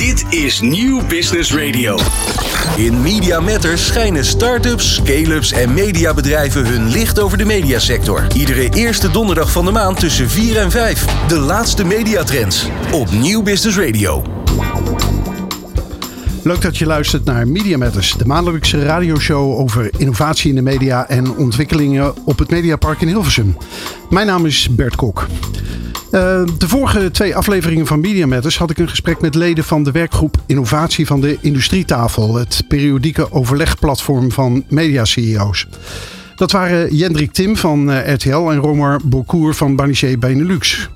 Dit is Nieuw Business Radio. In Media Matters schijnen start-ups, scale-ups en mediabedrijven hun licht over de mediasector. Iedere eerste donderdag van de maand tussen 4 en 5. De laatste mediatrends op Nieuw Business Radio. Leuk dat je luistert naar Media Matters, de maandelijkse radioshow over innovatie in de media en ontwikkelingen op het Mediapark in Hilversum. Mijn naam is Bert Kok. Uh, de vorige twee afleveringen van Media Matters had ik een gesprek met leden van de werkgroep Innovatie van de Industrietafel, het periodieke overlegplatform van media-CEO's. Dat waren Jendrik Tim van uh, RTL en Romar Bourcourt van Barnier Benelux.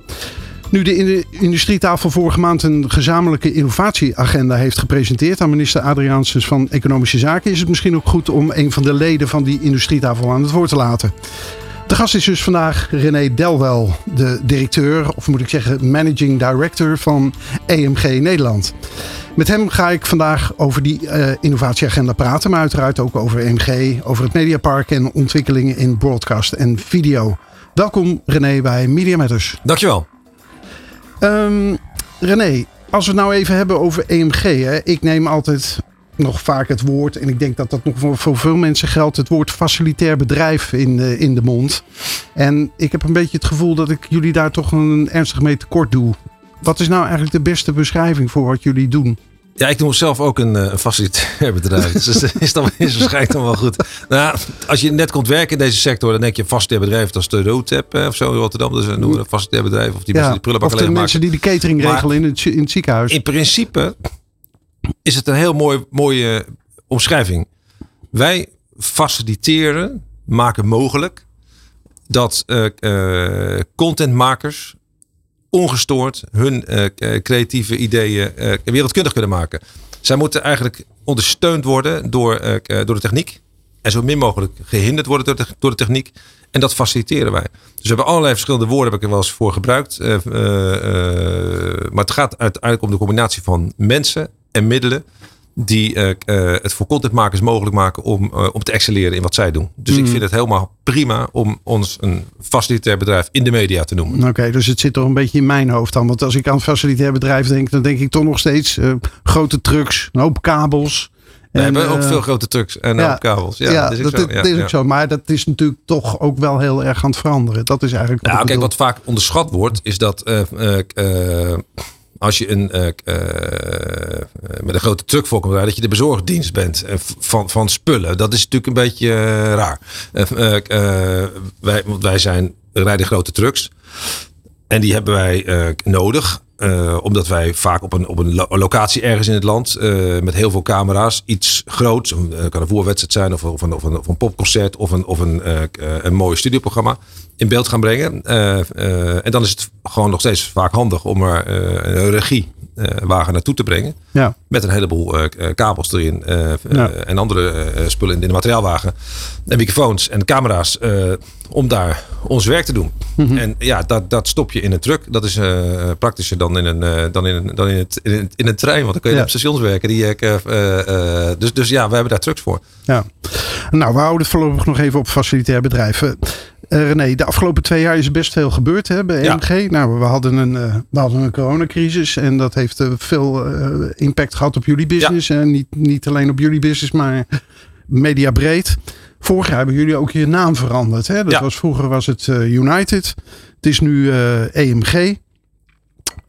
Nu de Industrietafel vorige maand een gezamenlijke innovatieagenda heeft gepresenteerd aan minister Adriaansens van Economische Zaken, is het misschien ook goed om een van de leden van die Industrietafel aan het woord te laten. De gast is dus vandaag René Delwel, de directeur, of moet ik zeggen managing director van EMG Nederland. Met hem ga ik vandaag over die uh, innovatieagenda praten, maar uiteraard ook over EMG, over het Mediapark en ontwikkelingen in broadcast en video. Welkom René bij Media Matters. Dankjewel. Um, René, als we het nou even hebben over EMG. Hè. Ik neem altijd nog vaak het woord, en ik denk dat dat nog voor, voor veel mensen geldt, het woord facilitair bedrijf in de, in de mond. En ik heb een beetje het gevoel dat ik jullie daar toch een ernstig mee tekort doe. Wat is nou eigenlijk de beste beschrijving voor wat jullie doen? Ja, ik doe zelf ook een, een facilitair bedrijf. dus dat is, dan, is waarschijnlijk dan wel goed. Nou, als je net komt werken in deze sector, dan denk je facilitair bedrijf. Dat is de Roadtap of zo in Rotterdam. Dus we noemen een facilitair bedrijf. Of die, ja, die prullenbak of de mensen die de catering regelen in het, in het ziekenhuis. In principe is het een heel mooi, mooie omschrijving. Wij faciliteren, maken mogelijk dat uh, uh, contentmakers ongestoord hun uh, creatieve ideeën wereldkundig kunnen maken. Zij moeten eigenlijk ondersteund worden door, door de techniek. En zo min mogelijk gehinderd worden door de, door de techniek. En dat faciliteren wij. Dus we hebben allerlei verschillende woorden, heb ik er wel eens voor gebruikt. Maar het gaat uiteindelijk om de combinatie van mensen en middelen die uh, uh, het voor contentmakers mogelijk maken om, uh, om te excelleren in wat zij doen. Dus mm. ik vind het helemaal prima om ons een facilitair bedrijf in de media te noemen. Oké, okay, dus het zit toch een beetje in mijn hoofd dan. Want als ik aan facilitair bedrijf denk, dan denk ik toch nog steeds grote trucks, een hoop kabels. We en, hebben ook veel grote trucks en ja, kabels. Ja, ja dat is, dat, zo, ja, is ook zo. Maar dat is natuurlijk toch ook wel heel erg aan het veranderen. Dat is eigenlijk. Nou, kijk, wat vaak onderschat wordt, is dat als je een, uh, uh, met een grote truck voor komt rijden, dat je de bezorgdienst bent van, van spullen. Dat is natuurlijk een beetje raar. wij, want wij zijn, rijden grote trucks. En die hebben wij nodig. Uh, omdat wij vaak op een, op een lo locatie ergens in het land uh, met heel veel camera's iets groots, kan een voerwedstrijd zijn of, of, een, of, een, een popconcert of een, of een, een mooi studioprogramma in beeld gaan brengen. en dan is het gewoon nog steeds vaak handig om er een regiewagen naartoe te brengen. Ja. Met een heleboel kabels erin ja. en andere spullen in de materiaalwagen. En microfoons en camera's om daar ons werk te doen. Mm -hmm. En ja, dat, dat stop je in een truck. Dat is praktischer dan in een, uh, dan in, een, dan in, het, in, een, in een trein. Want dan kun je ja. op stations werken. Die, uh, uh, dus, dus ja, we hebben daar trucks voor. Ja. Nou, we houden voorlopig nog even op facilitair bedrijven. René, de afgelopen twee jaar is best veel gebeurd hè, bij. Ja. Nou, we hadden een, we hadden een coronacrisis. En dat heeft veel impact gehad op jullie business. Ja. En niet, niet alleen op jullie business, maar media breed. Vorig jaar hebben jullie ook je naam veranderd. Hè? Dat ja. was, vroeger was het United. Het is nu EMG.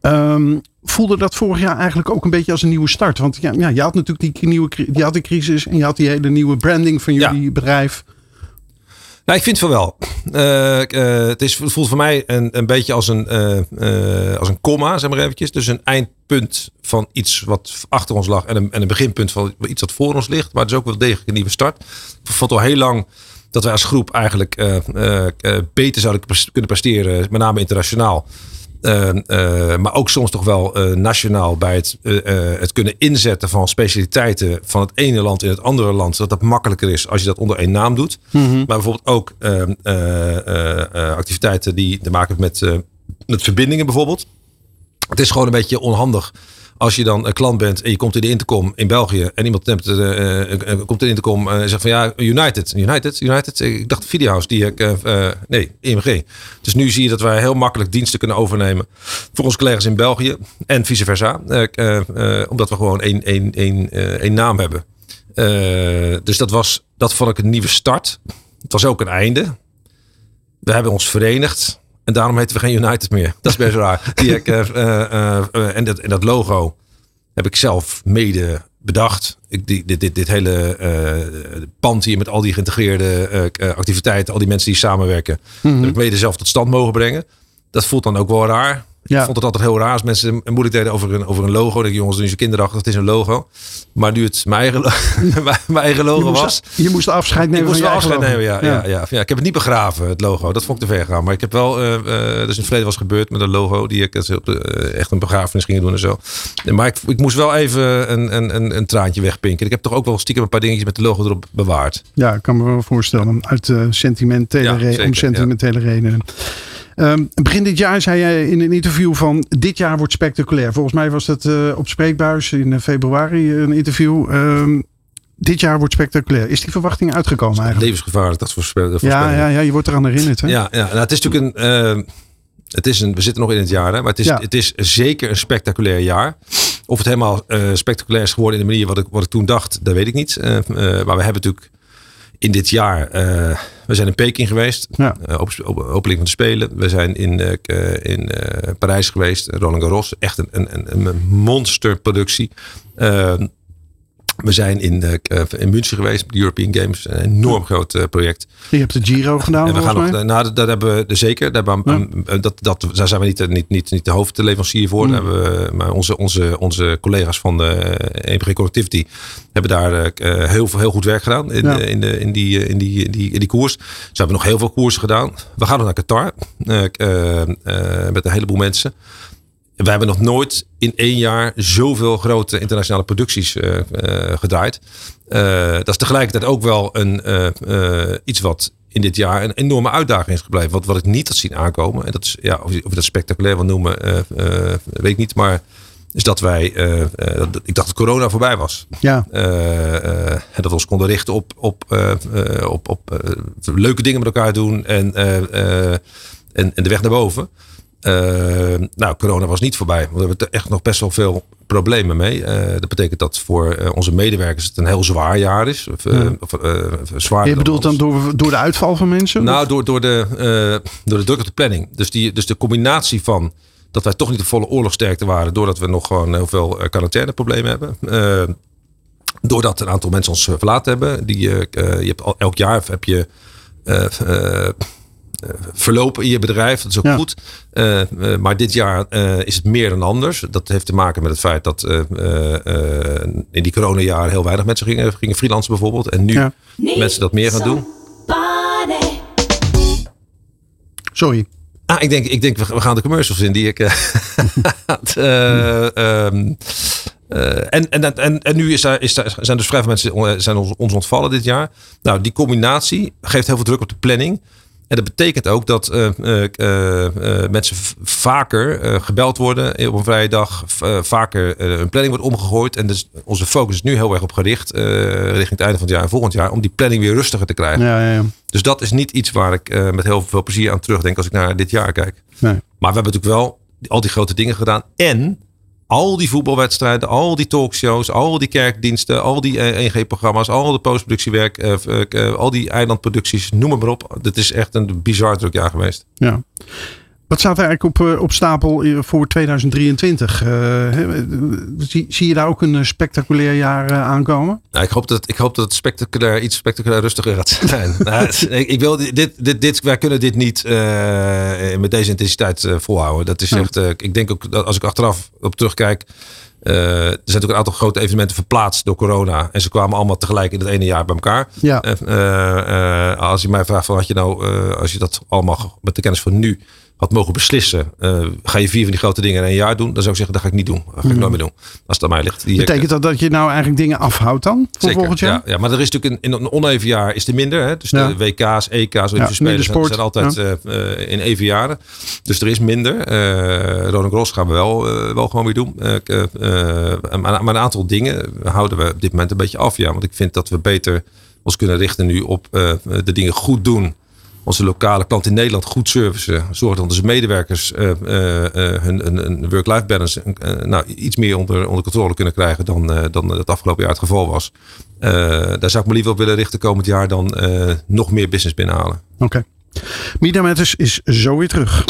Um, voelde dat vorig jaar eigenlijk ook een beetje als een nieuwe start? Want ja, ja je had natuurlijk die nieuwe je had de crisis en je had die hele nieuwe branding van jullie ja. bedrijf. Nou, ik vind van wel. Uh, uh, het, is, het voelt voor mij een, een beetje als een, uh, als een komma, zeg maar eventjes. Dus een eindpunt van iets wat achter ons lag en een, en een beginpunt van iets dat voor ons ligt. Maar het is ook wel degelijk een nieuwe start. Ik vond al heel lang dat wij als groep eigenlijk beter zouden kunnen presteren, met name internationaal. Uh, uh, maar ook soms toch wel uh, nationaal bij het, het kunnen inzetten van specialiteiten van het ene land in het andere land. Zodat dat makkelijker is als je dat onder één naam doet. Mm -hmm. Maar bijvoorbeeld ook activiteiten die te maken hebben met, met verbindingen bijvoorbeeld. Het is gewoon een beetje onhandig als je dan een klant bent en je komt in de intercom in België en iemand neemt, uh, komt in de intercom en zegt van ja, United, United, United. Ik dacht Videohouse, die ik, nee, IMG. Dus nu zie je dat wij heel makkelijk diensten kunnen overnemen voor onze collega's in België en vice versa. omdat we gewoon één, één, één, één naam hebben. dus dat was, dat vond ik een nieuwe start. Het was ook een einde. We hebben ons verenigd. En daarom heten we geen United meer. Dat is best raar. Die, uh, uh, en, dat, en dat logo heb ik zelf mede bedacht. Ik, die, dit, dit, dit hele pand hier met al die geïntegreerde activiteiten, al die mensen die samenwerken, mm heb ik mede zelf tot stand mogen brengen. Dat voelt dan ook wel raar. Ja. Ik vond het altijd heel raar als mensen moeilijk deden over een, over een logo. Denk ik, jongens, doen ze kinderachtig, het is een logo. Maar nu het mijn eigen, mijn eigen logo was. Je moest afscheid nemen. Ik moest afscheid nemen, ja, ja. Ja, ja, Ik heb het niet begraven, het logo. Dat vond ik te ver gaan. Maar ik heb wel, uh, uh, dus in het verleden was gebeurd met een logo die ik uh, echt een begrafenis ging doen en zo. Maar ik, ik moest wel even een, een, een, een traantje wegpinken. Ik heb toch ook wel stiekem een paar dingetjes met de logo erop bewaard. Ja, ik kan me wel voorstellen. Uit sentimentele, ja, om sentimentele redenen. Um, begin dit jaar zei jij in een interview van dit jaar wordt spectaculair. Volgens mij was dat uh, op Spreekbuis in eh, februari een interview. Um, dit jaar wordt spectaculair. Is die verwachting uitgekomen eigenlijk? Levensgevaarlijk, dat is voor ja, ja, ja, je wordt eraan herinnerd. Hè? Ja, ja nou, het is natuurlijk een... Uh, het is een, we zitten nog in het jaar, hè, maar het is, ja. het is zeker een spectaculair jaar. Of het helemaal uh, spectaculair is geworden in de manier wat ik, wat ik toen dacht, dat weet ik niet. Uh, maar we hebben natuurlijk in dit jaar. Uh, we zijn in Peking geweest. Ja. Uh, op, op, opening van de Spelen. We zijn in, uh, in Parijs geweest. Roland Garros. Echt een, een, een monsterproductie. We zijn in, uh, in München geweest, de European Games. Een enorm groot uh, project. Je hebt de Giro gedaan. En we gaan nog, nou, dat, hebben we zeker. Daar, hebben we, dat, dat, daar zijn we niet, niet, niet, niet de hoofdleverancier voor. Mm. Hebben we, maar onze, onze, onze collega's van de EPG Connectivity hebben daar uh, heel, heel goed werk gedaan in, ja. in, de, in, die, in, die, in, die, in die koers. Ze hebben nog heel veel koersen gedaan. We gaan nog naar Qatar met een heleboel mensen. We hebben nog nooit in één jaar zoveel grote internationale producties uh, uh, gedraaid. Uh, dat is tegelijkertijd ook wel een, iets wat in dit jaar een enorme uitdaging is gebleven. Wat, wat ik niet had zien aankomen. En dat is, ja, of, je, of je dat spectaculair wil noemen, weet ik niet. Maar is dat wij, dat, ik dacht dat corona voorbij was. Ja. en dat we ons konden richten op, op, op, op leuke dingen met elkaar doen en, en, en de weg naar boven. Uh, nou, corona was niet voorbij. We hebben er echt nog best wel veel problemen mee. Uh, dat betekent dat voor uh, onze medewerkers het een heel zwaar jaar is. Of, ja. of zwaar Je bedoelt dan door, door de uitval van mensen? Nou, door, door, de, door de druk op de planning. Dus, die, dus de combinatie van dat wij toch niet de volle oorlogsterkte waren. Doordat we nog gewoon heel veel quarantaineproblemen hebben. doordat een aantal mensen ons verlaten hebben. Die, je hebt elk jaar heb je eh, verlopen in je bedrijf. Dat is ook goed. Uh, uh, maar dit jaar is het meer dan anders. Dat heeft te maken met het feit dat in die coronajaren heel weinig mensen gingen, gingen freelancen bijvoorbeeld. En nu ja. mensen dat meer gaan doen. Sorry. Ah, ik denk, ik denk we gaan de commercials in die ik. um, Uh, en, en, en, en nu is daar, is daar, zijn dus vrij veel mensen zijn ons, ons ontvallen dit jaar. Nou, die combinatie geeft heel veel druk op de planning. En dat betekent ook dat uh, uh, mensen vaker gebeld worden op een vrije dag. vaker een planning wordt omgegooid. En dus onze focus is nu heel erg op gericht. richting het einde van het jaar en volgend jaar. Om die planning weer rustiger te krijgen. Ja, ja, ja. Dus dat is niet iets waar ik met heel veel plezier aan terugdenk. Als ik naar dit jaar kijk. Nee. Maar we hebben natuurlijk wel al die grote dingen gedaan. En al die voetbalwedstrijden, al die talkshows, al die kerkdiensten, al die 1G-programma's, al de postproductiewerk, uh, uh, al die eilandproducties, noem maar op. Dit is echt een bizar druk jaar geweest. Ja. Wat staat er eigenlijk op, op stapel voor 2023? Uh, zie, zie, je daar ook een spectaculair jaar aankomen? Nou, ik, hoop dat, ik hoop dat het spectaculair, iets spectaculair rustiger gaat zijn. nou, ik, ik, wil dit, dit, dit, wij kunnen dit niet met deze intensiteit volhouden. Dat is echt, ik denk ook dat als ik achteraf op terugkijk. Uh, er zijn natuurlijk een aantal grote evenementen verplaatst door corona. En ze kwamen allemaal tegelijk in het ene jaar bij elkaar. Ja. Uh, uh, als je mij vraagt van had je nou, als je dat allemaal met de kennis van nu had mogen beslissen. eh, ga je vier van die grote dingen in één jaar doen? Dan zou ik zeggen, dat ga ik niet doen. Dat ga ik nooit meer doen. Als het aan mij ligt. Die, Betekent dat dat je nou eigenlijk dingen afhoudt dan? Voor Zeker, volgend jaar? Ja, ja, maar er is natuurlijk in, in een oneven jaar is er minder. Hè? Dus Ja. de WK's, EK's, Olympische minder Spelen zijn, zijn altijd eh, eh, in even jaren. Dus er is minder. Eh Roland Gros gaan we wel, eh, wel gewoon weer doen. Eh, eh, eh, maar, een aantal dingen houden we op dit moment een beetje af. Ja, want ik vind dat we beter ons kunnen richten nu op eh, de dingen goed doen. Onze lokale klant in Nederland goed servicen. Zorgen dat onze medewerkers eh, eh, eh, hun, hun work-life balance nou, iets meer onder, onder controle kunnen krijgen dan, dan het afgelopen jaar het geval was. Daar zou ik me liever op willen richten komend jaar dan nog meer business binnenhalen. Oké. Media Matters is zo weer terug.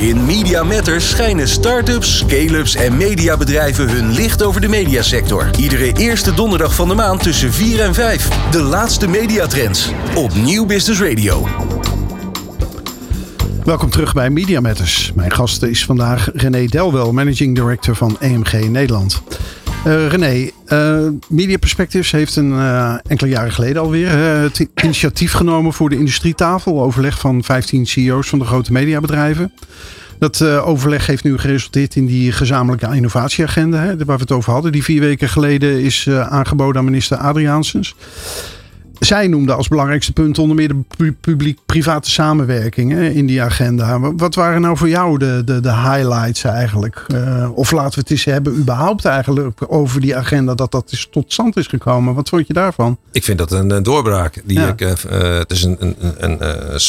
In Media Matters schijnen start-ups, scale-ups en mediabedrijven hun licht over de mediasector. Iedere eerste donderdag van de maand tussen 4 en 5. De laatste mediatrends op Nieuw Business Radio. Welkom terug bij Media Matters. Mijn gast is vandaag René Delwel, Managing Director van EMG Nederland. Eh, René, eh, Media Perspectives heeft een eh, enkele jaren geleden alweer het initiatief genomen voor de industrietafel. Overleg van 15 CEO's van de grote mediabedrijven. Dat overleg heeft nu geresulteerd in die gezamenlijke innovatieagenda, hè, waar we het over hadden. Die vier weken geleden is aangeboden aan minister Adriaansens. Zij noemde als belangrijkste punt onder meer de pu- publiek-private samenwerking hè, in die agenda. Wa- Wat waren nou voor jou de, de, de highlights eigenlijk? Eh, of laten we het eens hebben überhaupt eigenlijk over die agenda dat dat is tot stand is gekomen. Wat vond je daarvan? Ik vind dat een, doorbraak. Die Ja. ik, eh, eh, het is een, een, een,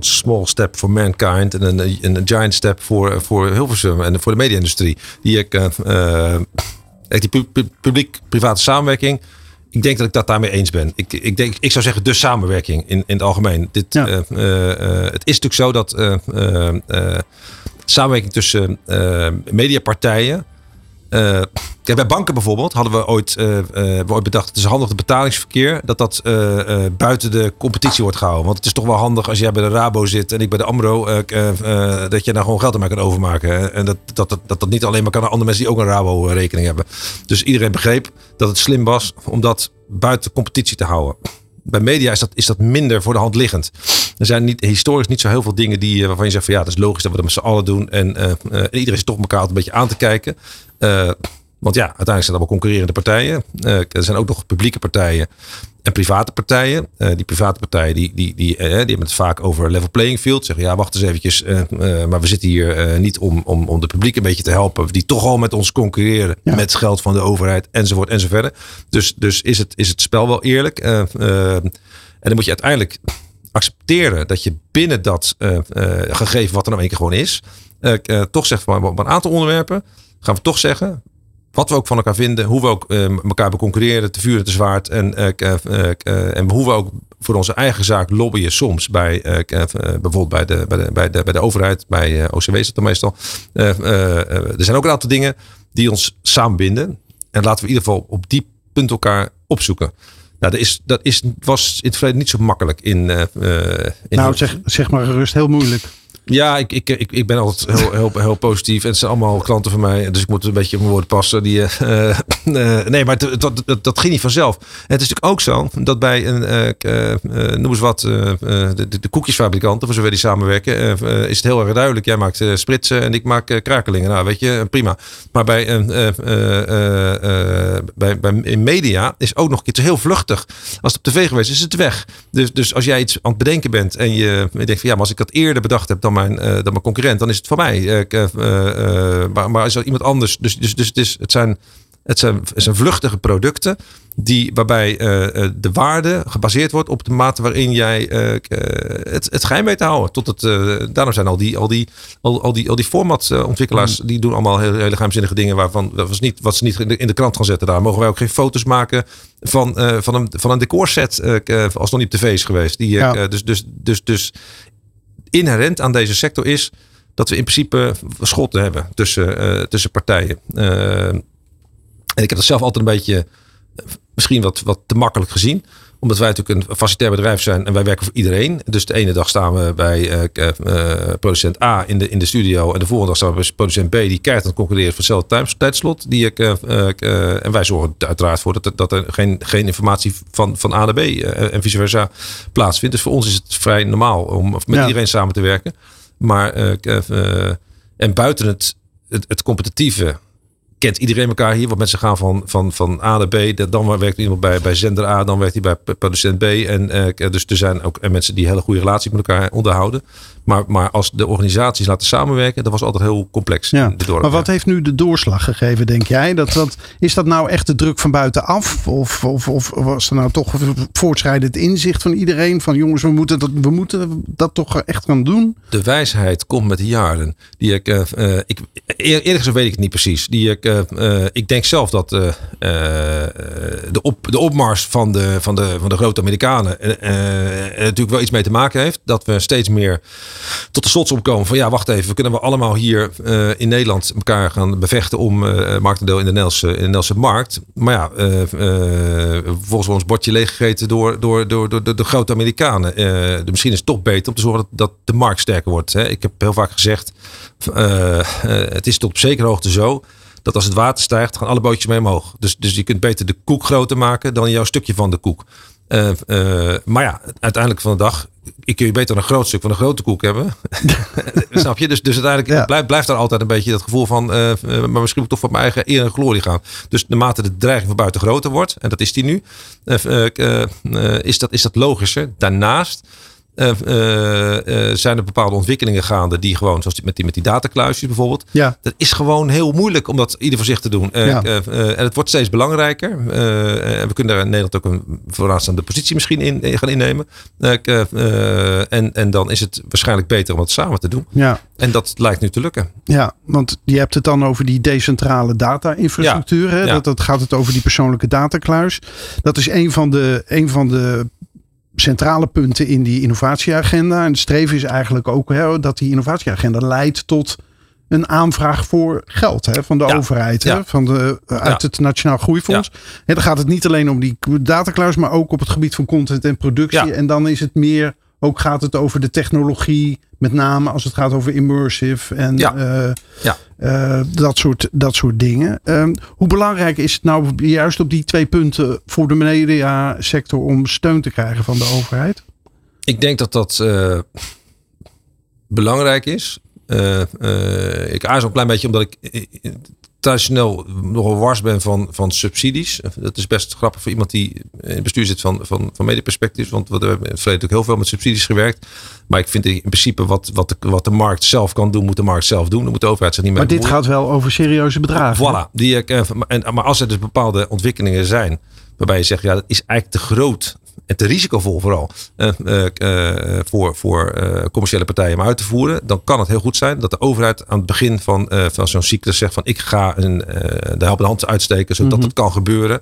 small step for mankind en een, giant step voor, voor Hilversum en voor de media-industrie. Die ik, die pu- pu- publiek-private samenwerking. Ik denk dat ik dat daarmee eens ben. Ik, ik, denk, ik zou zeggen de samenwerking in, in het algemeen. Dit, Ja. eh, eh, eh, het is natuurlijk zo dat samenwerking tussen mediapartijen. Eh, bij banken bijvoorbeeld hadden we ooit, eh, hebben we ooit bedacht, het is handig het betalingsverkeer, dat dat buiten de competitie wordt gehouden. Want het is toch wel handig als jij bij de Rabo zit en ik bij de Amro, dat je daar gewoon geld aan mij kan overmaken. En dat dat, dat, dat dat niet alleen maar kan aan andere mensen die ook een Rabo-rekening hebben. Dus iedereen begreep dat het slim was om dat buiten competitie te houden. Bij media is dat, is dat minder voor de hand liggend. Er zijn niet, historisch niet zo heel veel dingen die, waarvan je zegt van ja, dat is logisch dat we dat met z'n allen doen. En en iedereen is toch elkaar altijd een beetje aan te kijken. Eh, want ja, uiteindelijk zijn het allemaal concurrerende partijen. Eh, er zijn ook nog publieke partijen en private partijen. Eh, die private partijen die, die, die, die hebben het vaak over level playing field. Zeggen ja, wacht eens eventjes. maar we zitten hier niet om, om, om de publiek een beetje te helpen. Die toch al met ons concurreren. Ja. Met geld van de overheid enzovoort enzovoort. Dus, dus is, het, is het spel wel eerlijk. En dan moet je uiteindelijk accepteren dat je binnen dat gegeven wat er nou een keer gewoon is. toch zegt van op een aantal onderwerpen gaan we toch zeggen wat we ook van elkaar vinden, hoe we ook eh, elkaar beconcurreren, te vuur en te zwaard. En, eh, eh, en hoe we ook voor onze eigen zaak lobbyen soms. Bij, bijvoorbeeld bij de, bij, de, bij, de, bij de overheid, bij OCW is dat dan meestal. Er zijn ook een aantal dingen die ons samenbinden. En laten we in ieder geval op die punt elkaar opzoeken. Nou, dat, is, dat is, was in het verleden niet zo makkelijk in. in nou, zeg, zeg maar gerust, heel moeilijk. Ja, ik, ik, ik, ik ben altijd heel, heel, heel positief. En het zijn allemaal klanten van mij. Dus ik moet een beetje op mijn woorden passen. Die, eh, eh, nee, maar het- dat, dat, dat ging niet vanzelf. Het is natuurlijk ook zo dat bij een, eh, eh, eh, noem eens wat, eh, eh, de, de, koekjesfabrikanten, voor zover die samenwerken, eh, eh, is het heel erg duidelijk. Jij maakt eh, spritsen en ik maak eh, krakelingen. Nou, weet je, prima. Maar bij, een eh, eh, eh, eh, bij, bij in media is ook nog keer heel vluchtig. Als het op tv geweest is, is het weg. Dus, dus als jij iets aan het bedenken bent en je, denkt van ja, maar als ik dat eerder bedacht heb mijn, eh, dan mijn concurrent, dan is het voor mij. Eh, eh, maar, maar als er iemand anders, dus, dus, dus het, is, het, zijn, het, zijn, het zijn vluchtige producten die, waarbij de waarde gebaseerd wordt op de mate waarin jij het, het geheim weet te houden. Tot het, daarom zijn al die, al die, al, al die, al die formatontwikkelaars, die doen allemaal hele, hele geheimzinnige dingen waarvan dat was niet, wat ze niet in de, in de krant gaan zetten. Daar mogen wij ook geen foto's maken van, van, een, van een decorset als het nog niet op tv is geweest. Die, Ja. dus, dus, dus, dus inherent aan deze sector is dat we in principe schotten hebben tussen, eh, tussen partijen. Eh, en ik heb dat zelf altijd een beetje eh, misschien wat, wat te makkelijk gezien. Omdat wij natuurlijk een facilitair bedrijf zijn en wij werken voor iedereen. Dus de ene dag staan we bij eh, k- eh, producent A in de, in de studio. En de volgende dag staan we bij producent B die keihard aan het concurreren voor hetzelfde tijds- tijdslot. Die ik, eh, eh, eh, en wij zorgen er uiteraard voor dat, er- dat er geen, geen informatie van, van A naar B eh, en vice versa plaatsvindt. Dus voor ons is het vrij normaal om met Ja. iedereen samen te werken. Maar en buiten het, het, het competitieve kent iedereen elkaar hier. Want mensen gaan van, van, van A naar B. Dan werkt iemand bij, bij zender A, dan werkt hij bij producent B. En uh, dus er zijn ook mensen die hele goede relatie met elkaar onderhouden. Maar, maar als de organisaties laten samenwerken, dat was altijd heel complex. Ja. Maar wat heeft nu de doorslag gegeven, denk jij? Dat, dat, is dat nou echt de druk van buitenaf? Of, of, of was er nou toch voortschrijdend inzicht van iedereen? Van jongens, we moeten dat, we moeten dat toch echt gaan doen? De wijsheid komt met de jaren. Die ik, uh, ik, eerlijk gezegd weet ik het niet precies. Die ik, uh, ik denk zelf dat de, op, de opmars van de, van, de, van de grote Amerikanen er natuurlijk wel iets mee te maken heeft. Dat we steeds meer tot de slotsom komen van ja, wacht even, kunnen we allemaal hier uh, in Nederland elkaar gaan bevechten om uh, marktendeel in de Nederlandse, in de markt. Maar ja, volgens ons bordje leeggegeten door, door, door, door, de, grote Amerikanen. Misschien is het toch beter om te zorgen dat, dat de markt sterker wordt. Hè. Ik heb heel vaak gezegd, het is tot op zekere hoogte zo dat als het water stijgt, gaan alle bootjes mee omhoog. Dus, dus je kunt beter de koek groter maken dan jouw stukje van de koek. Uh, uh, maar ja, uiteindelijk van de dag, ik kun je beter een groot stuk van een grote koek hebben. Snap je? Dus, dus uiteindelijk ja. blijft, blijft daar altijd een beetje dat gevoel van, uh, maar misschien moet ik toch voor mijn eigen eer en glorie gaan. Dus naarmate de dreiging van buiten groter wordt, en dat is die nu, is, dat, is dat logischer. Daarnaast uh, uh, zijn er bepaalde ontwikkelingen gaande die gewoon, zoals die, met, die, met die datakluisjes bijvoorbeeld. Ja. Dat is gewoon heel moeilijk om dat ieder voor zich te doen. Ja. en het wordt steeds belangrijker. en we kunnen daar in Nederland ook een vooraanstaande positie misschien in, gaan innemen. en, en dan is het waarschijnlijk beter om het samen te doen. Ja. En dat lijkt nu te lukken. Ja, want je hebt het dan over die decentrale data-infrastructuur. Ja. Dat, dat gaat het over die persoonlijke datakluis. Dat is een van de, een van de centrale punten in die innovatieagenda. En het streven is eigenlijk ook hè, dat die innovatieagenda leidt tot een aanvraag voor geld hè, van de overheid, hè, van de, uit het Nationaal Groeifonds. En dan gaat het niet alleen om die datakluis, maar ook op het gebied van content en productie. En dan is het meer ook gaat het over de technologie, met name als het gaat over immersive en ja. Uh, ja. Uh, dat, soort, dat soort dingen. Uh, hoe belangrijk is het nou juist op die twee punten voor de mediasector om steun te krijgen van de overheid? Ik denk dat dat uh, belangrijk is. ik aarzel een klein beetje omdat ik traditioneel nogal wars ben van, van subsidies. Dat is best grappig voor iemand die in het bestuur zit van, van, van medieperspectief. Want we hebben in het verleden ook heel veel met subsidies gewerkt. Maar ik vind in principe wat, wat, de, wat de markt zelf kan doen, moet de markt zelf doen. Dan moet de overheid zich niet meer Maar dit gaat wel over serieuze bedragen. Voilà. Die, uh, en, maar als er dus bepaalde ontwikkelingen zijn waarbij je zegt, ja, dat is eigenlijk te groot en te risicovol vooral uh, uh, voor, voor commerciële partijen om uit te voeren, dan kan het heel goed zijn dat de overheid aan het begin van, van zo'n cyclus zegt van ik ga een, de helpende hand uitsteken zodat mm het kan gebeuren.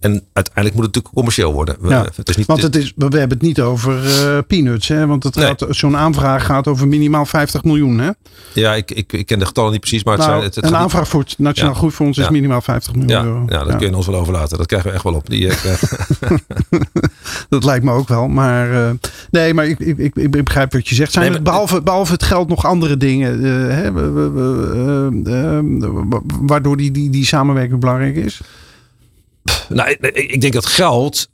En uiteindelijk moet het natuurlijk commercieel worden. Ja, het is niet, want het is, we hebben het niet over uh, peanuts. Hè? Want het gaat, zo'n aanvraag gaat over minimaal 50 miljoen. Hè? Ja, ik, ik, ik ken de getallen niet precies. Maar het nou, zijn, het, het een aanvraag niet... voor het Nationaal ja. Groeifonds is minimaal 50 miljoen ja. euro. Ja, dat kun je ons wel overlaten. Dat krijgen we echt wel op. Die, ik, dat lijkt me ook wel. Maar uh, nee, maar ik, ik, ik, ik, begrijp wat je zegt. Zijn nee, maar, behalve, behalve het geld nog andere dingen uh, hè, waardoor die, die, die samenwerking belangrijk is? Nou, ik denk dat geld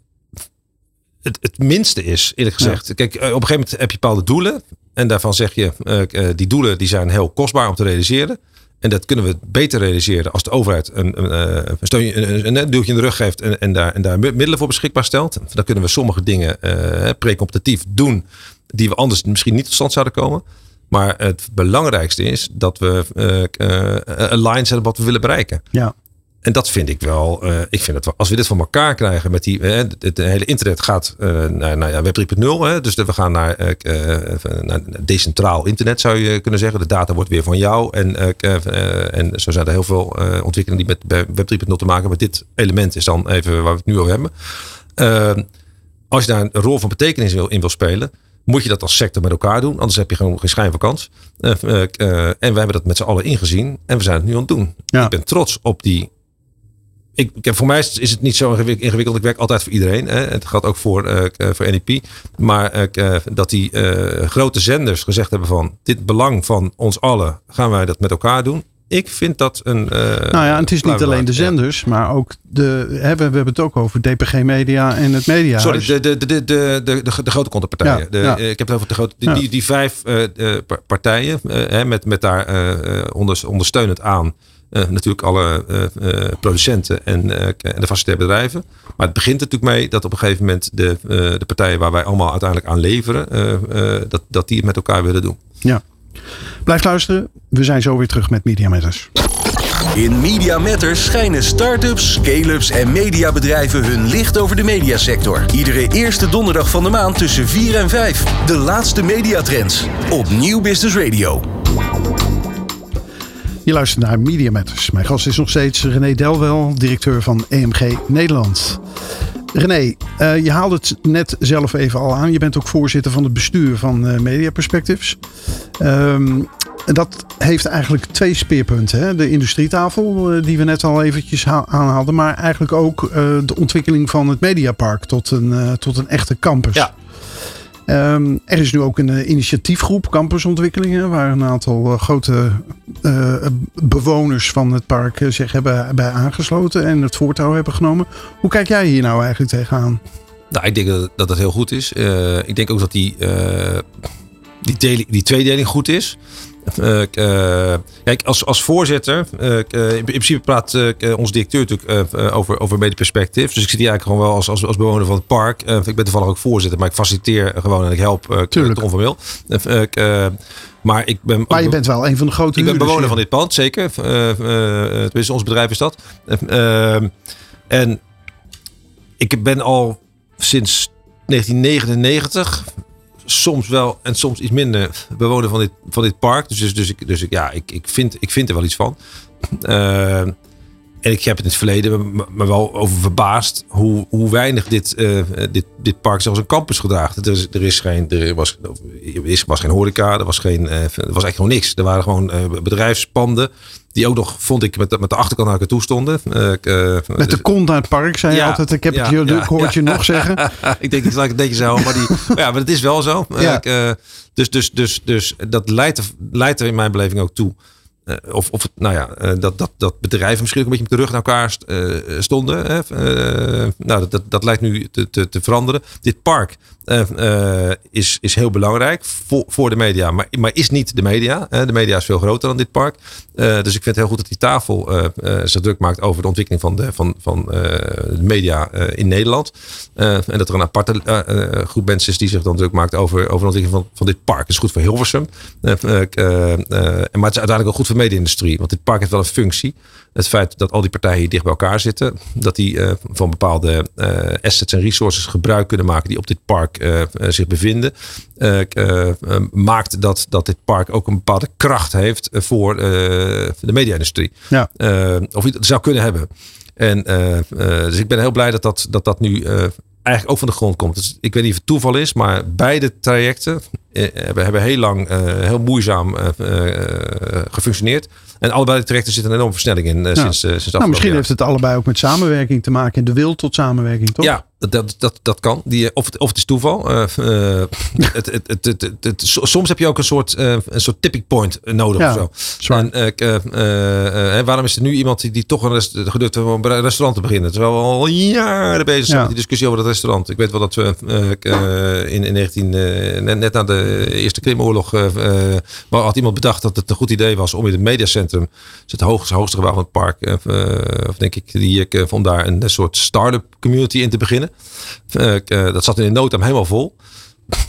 het, het minste is, eerlijk gezegd. Kijk, eh, op een gegeven moment heb je bepaalde doelen. En daarvan zeg je, uh, die doelen die zijn heel kostbaar om te realiseren. En dat kunnen we beter realiseren als de overheid een, een, een, steun, een, een duwtje in de rug geeft en, en, daar, en daar middelen voor beschikbaar stelt. Dan kunnen we sommige dingen uh, precompetitief doen die we anders misschien niet tot stand zouden komen. Maar het belangrijkste is dat we uh, uh, een line zetten wat we willen bereiken. Ja. En dat vind ik wel. Uh, ik vind het wel. Als we dit van elkaar krijgen met die. Uh, het, hele internet gaat uh, naar, naar ja, Web 3.0. Dus we gaan naar, naar, decentraal internet, zou je kunnen zeggen. De data wordt weer van jou. En, en zo zijn er heel veel ontwikkelingen die met Web 3.0 te maken hebben. Maar dit element is dan even waar we het nu over hebben. Ehm, als je daar een rol van betekenis wil, in wil spelen. Moet je dat als sector met elkaar doen, anders heb je gewoon geen schijn van kans. en we hebben dat met z'n allen ingezien en we zijn het nu aan het doen. Ja. Ik ben trots op die ik, ik, voor mij is het niet zo ingewikkeld. Ik werk altijd voor iedereen. Hè. Het gaat ook voor, uh, voor NEP. Maar uh, dat die uh, grote zenders gezegd hebben van dit belang van ons allen gaan wij dat met elkaar doen. ik vind dat een. Nou ja, het is niet alleen de zenders, maar ook de. Hè, we, hebben het ook over DPG Media en het Media. Sorry, de, de, de, de, de, de, de grote contentpartijen. Ja, ja. Ik heb het over de grote. Die, die, vijf partijen, uh, met, met daar onder, ondersteunend aan. Natuurlijk alle producenten en, en de facilitaire bedrijven. Maar het begint natuurlijk mee dat op een gegeven moment de, de partijen waar wij allemaal uiteindelijk aan leveren, dat, dat die het met elkaar willen doen. Ja. Blijf luisteren. We zijn zo weer terug met Media Matters. In Media Matters schijnen start-ups, scale-ups en mediabedrijven hun licht over de mediasector. Iedere eerste donderdag van de maand tussen 4 en 5. De laatste mediatrends op Nieuw Business Radio. Je luistert naar Media Matters. Mijn gast is nog steeds René Delwel, directeur van EMG Nederland. René, uh, je haalde het net zelf even al aan. Je bent ook voorzitter van het bestuur van uh, Media Perspectives. Um, dat heeft eigenlijk twee speerpunten. Hè? De industrietafel, uh, die we net al eventjes aanhaalden. Maar eigenlijk ook de ontwikkeling van het Mediapark tot een, tot een echte campus. Ja. Um, er is nu ook een uh, initiatiefgroep campusontwikkelingen, waar een aantal uh, grote uh, bewoners van het park zich hebben bij aangesloten en het voortouw hebben genomen. Hoe kijk jij hier nou eigenlijk tegenaan? Nou, ik denk dat, dat heel goed is. ik denk ook dat die, die, die tweedeling goed is. Uh, kijk, als, als voorzitter, uh, in principe praat onze directeur natuurlijk over, over medeperspectief. Dus ik zit hier eigenlijk gewoon wel als, als, als bewoner van het park. ik ben toevallig ook voorzitter, maar ik faciliteer gewoon en ik help uh, Tom van Wil. maar ik ben. Maar je bent wel een van de grote. Ik ben bewoner van dit pand, zeker. tenminste, ons bedrijf is dat. en ik ben al sinds 1999 soms wel en soms iets minder bewoner van dit, van dit park. Dus, dus, dus, ik, dus ja, ik, ik, vind, ik vind er wel iets van. Uh, en ik heb het in het verleden me wel over verbaasd hoe, hoe weinig dit, uh, dit, dit park zelfs een campus gedraagt. Er, is, er, is geen, er was, er was geen horeca, er was, geen, uh, er was eigenlijk gewoon niks. Er waren gewoon bedrijfspanden die ook nog, vond ik, met, de, met de achterkant naar elkaar toe stonden. met de dus- kont naar het park, zei je altijd. Ik heb het je, ja, hoort je nog zeggen. ik denk dat ik het beetje zo, maar, die, ja, maar het is wel zo. dus, dus, dus, dus dat leidt er, leidt er in mijn beleving ook toe of, of nou ja, dat, dat, dat bedrijven misschien ook een beetje met de rug naar elkaar st, stonden. Nou, dat, dat, dat lijkt nu te, te, te veranderen. Dit park is, is heel belangrijk voor, voor de media, maar, maar is niet de media. de media is veel groter dan dit park. dus ik vind het heel goed dat die tafel zich druk maakt over de ontwikkeling van de, van, van, de media in Nederland. en dat er een aparte groep mensen is die zich dan druk maakt over, over de ontwikkeling van, van dit park. Dat is goed voor Hilversum. maar het is uiteindelijk ook goed voor de media-industrie. Want dit park heeft wel een functie. Het feit dat al die partijen hier dicht bij elkaar zitten. Dat die uh, van bepaalde uh, assets en resources gebruik kunnen maken die op dit park uh, zich bevinden. maakt dat, dat dit park ook een bepaalde kracht heeft voor de media-industrie. Ja. of het zou kunnen hebben. En dus ik ben heel blij dat dat, dat, dat nu eigenlijk ook van de grond komt. Dus ik weet niet of het toeval is, maar beide trajecten eh, hebben heel lang uh, heel moeizaam uh, gefunctioneerd. En allebei de trajecten zitten een enorme versnelling in uh, sinds, sinds nou, Misschien heeft het allebei ook met samenwerking te maken en de wil tot samenwerking, toch? Ja, dat, dat, dat kan. Die, of, het, of het is toeval. Uh, het, het, het, het, soms heb je ook een soort, uh, een soort tipping point nodig. Ja, of zo. En, waarom is er nu iemand die, die toch een rest, gedurfd om een restaurant te beginnen? Terwijl we al jaren bezig zijn met die discussie over dat restaurant. Ik weet wel dat we in, in 19, net, net na de Eerste Krimoorlog had iemand bedacht dat het een goed idee was om in het mediacentrum, het hoogste, hoogste gebouw van het park, of denk ik, die, om daar een soort start-up community in te beginnen. Uh, dat zat in de noodam helemaal vol.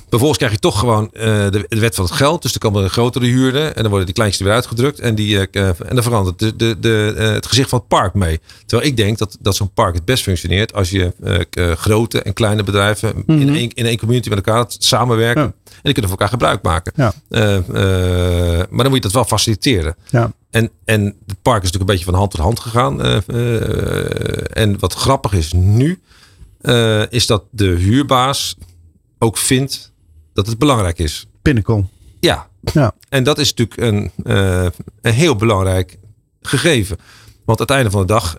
Vervolgens krijg je toch gewoon uh, de, de, wet van het geld. Dus er komen een grotere huurden. En dan worden die kleinste weer uitgedrukt. En, die, en dan verandert de, de, de, het gezicht van het park mee. Terwijl ik denk dat, dat zo'n park het best functioneert. Als je grote en kleine bedrijven mm -hmm. in, één, in één community met elkaar samenwerken. Ja. En die kunnen voor elkaar gebruik maken. Ja. maar dan moet je dat wel faciliteren. Ja. En, en het park is natuurlijk een beetje van hand tot hand gegaan. en wat grappig is nu uh, is dat de huurbaas ook vindt dat het belangrijk is. Pinnacle. Ja. ja. En dat is natuurlijk een, uh, een heel belangrijk gegeven. Want aan het einde van de dag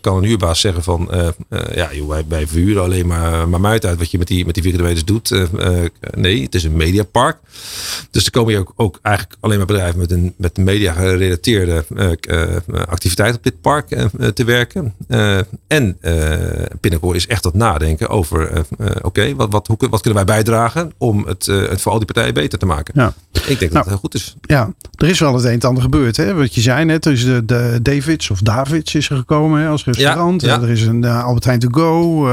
kan een huurbaas zeggen van... ja, joh, wij, wij verhuren alleen maar, maar uit wat je met die, met die vierkante doet. nee, het is een mediapark. Dus er komen hier ook, ook eigenlijk alleen maar bedrijven met een met media gerelateerde activiteit op dit park te werken. en Pinnacle is echt dat nadenken over... oké, wat, wat, hoe, wat kunnen wij bijdragen om het, het voor al die partijen beter te maken? Ja. Ik denk dat Nou, het heel goed is. Ja, er is wel het een en ander gebeurd. Hè? Wat je zei net, is de, de Davids of Davids is er gekomen hè, als restaurant. Ja, ja. Er is een uh, Albert Heijn to go. Uh,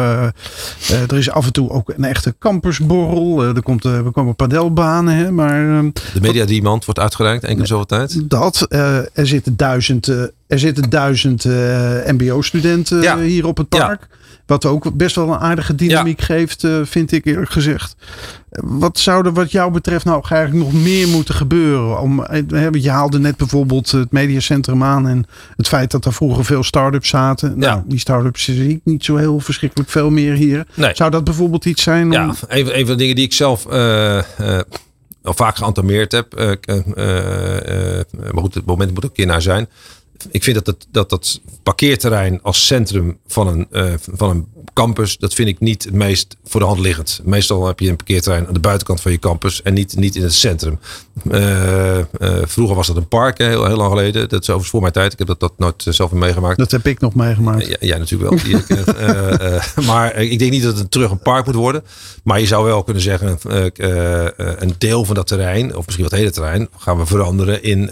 uh, er is af en toe ook een echte campusborrel. er, komt, er komen padelbanen. Hè? Maar, ehm, De media demand wordt uitgereikt, enkele zoveel tijd. dat, er zitten duizend, er zitten duizend mbo-studenten Ja. hier op het park. Wat ook best wel een aardige dynamiek geeft, uh, vind ik eerlijk gezegd. Wat zou er wat jou betreft nou eigenlijk nog meer moeten gebeuren? Om, je haalde net bijvoorbeeld het mediacentrum aan en het feit dat er vroeger veel start-ups zaten. Ja. Nou, die start-ups zie ik niet zo heel verschrikkelijk veel meer hier. Nee. Zou dat bijvoorbeeld iets zijn? Om... Ja, een, een van de dingen die ik zelf uh, uh, al vaak geantameerd heb. maar goed, het moment moet ook een keer naar zijn. Ik vind dat het, dat dat parkeerterrein als centrum van een, uh, van een campus, dat vind ik niet het meest voor de hand liggend. Meestal heb je een parkeerterrein aan de buitenkant van je campus en niet, niet in het centrum. Uh, uh, vroeger was dat een park, heel, heel lang geleden. Dat is overigens voor mijn tijd. Ik heb dat, dat nooit zelf meegemaakt. Dat heb ik nog meegemaakt. Ja, ja natuurlijk wel. maar ik denk niet dat het terug een park moet worden. Maar je zou wel kunnen zeggen, een deel van dat terrein, of misschien wat hele terrein, gaan we veranderen in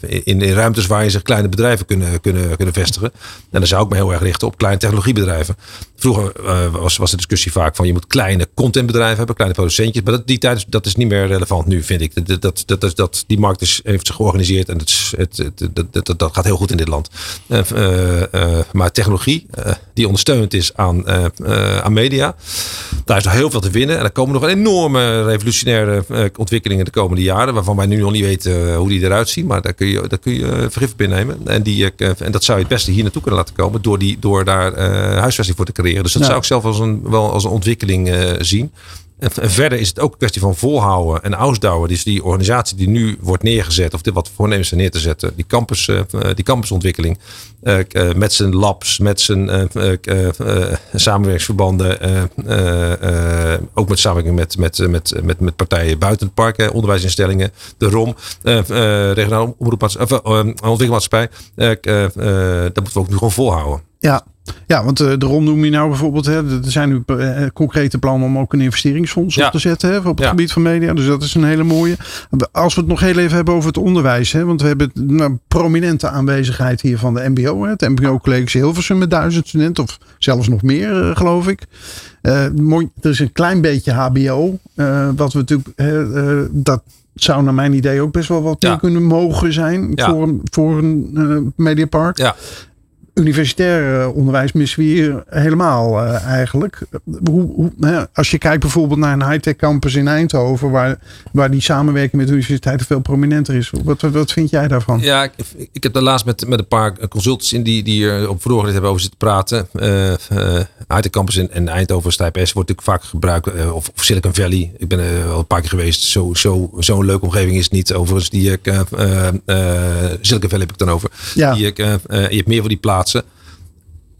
in, in ruimtes waar je zich kleine bedrijven kunnen, kunnen, kunnen vestigen. En dan zou ik me heel erg richten op kleine technologiebedrijven. Vroeger uh, was, de discussie vaak van je moet kleine contentbedrijven hebben, kleine producentjes. Maar dat, die tijd dat is niet meer relevant nu, vind ik. Dat, dat, dat, die markt is, heeft zich georganiseerd en het, het, dat, dat, gaat heel goed in dit land. Uh, uh, maar technologie die ondersteunend is aan, aan media, daar is nog heel veel te winnen. En er komen nog enorme revolutionaire ontwikkelingen de komende jaren, waarvan wij nu nog niet weten hoe die eruit zien. Maar daar kun je, daar kun je vergif binnennemen. En, die, en dat zou je het beste hier naartoe kunnen laten komen door, die, door daar huisvesting voor te creëren. Dus dat zou ik zelf als een, wel als een ontwikkeling eh, zien. En, en verder is het ook een kwestie van volhouden en ausdouwen. Dus die organisatie die nu wordt neergezet, of dit wat voornemens zijn neer te zetten, die, campus, eh, die campusontwikkeling. eh, eh, met zijn labs, met zijn eh, eh, eh, samenwerkingsverbanden. eh, eh, eh, ook met samenwerking met, met, met, met, met partijen buiten het park, eh, onderwijsinstellingen, de ROM, eh eh regionale omroepmaatschappij, of, eh, ontwikkelmaatschappij. Eh, eh, eh, dat moeten we ook nu gewoon volhouden. Ja, ja want uh, de ROM noem je nou bijvoorbeeld. Hè, er zijn nu uh, concrete plannen om ook een investeringsfonds Ja. op te zetten hè, op het Ja. gebied van media. Dus dat is een hele mooie. Als we het nog heel even hebben over het onderwijs. Hè, want we hebben een prominente aanwezigheid hier van de MBO. Hè, het MBO College Hilversum met duizend studenten. Of zelfs nog meer, uh, geloof ik. Mooi, er is een klein beetje HBO. Wat we natuurlijk. Dat zou naar mijn idee ook best wel wat Ja. meer kunnen mogen zijn. Voor, een- voor een mediapark Ja. Universitair eh, onderwijs missen we hier helemaal eh, eigenlijk. Hoe, hoe, hè, als je kijkt bijvoorbeeld naar een high-tech campus in Eindhoven, waar, waar die samenwerking met universiteiten veel prominenter is. Wat, wat, wat vind jij daarvan? Ja, ik, ik heb daar laatst met, met een paar consultants in die, die er op vorige hebben over zitten praten. Uh, uh, Campus in, in Eindhoven, Stijp S, wordt natuurlijk vaak gebruikt. of, of Silicon Valley. Ik ben er al een paar keer geweest. Zo'n zo, zo'n leuke omgeving is het niet. Overigens, die ik, Silicon Valley heb ik dan over. Ja. Die ik, je hebt meer van die plaatsen.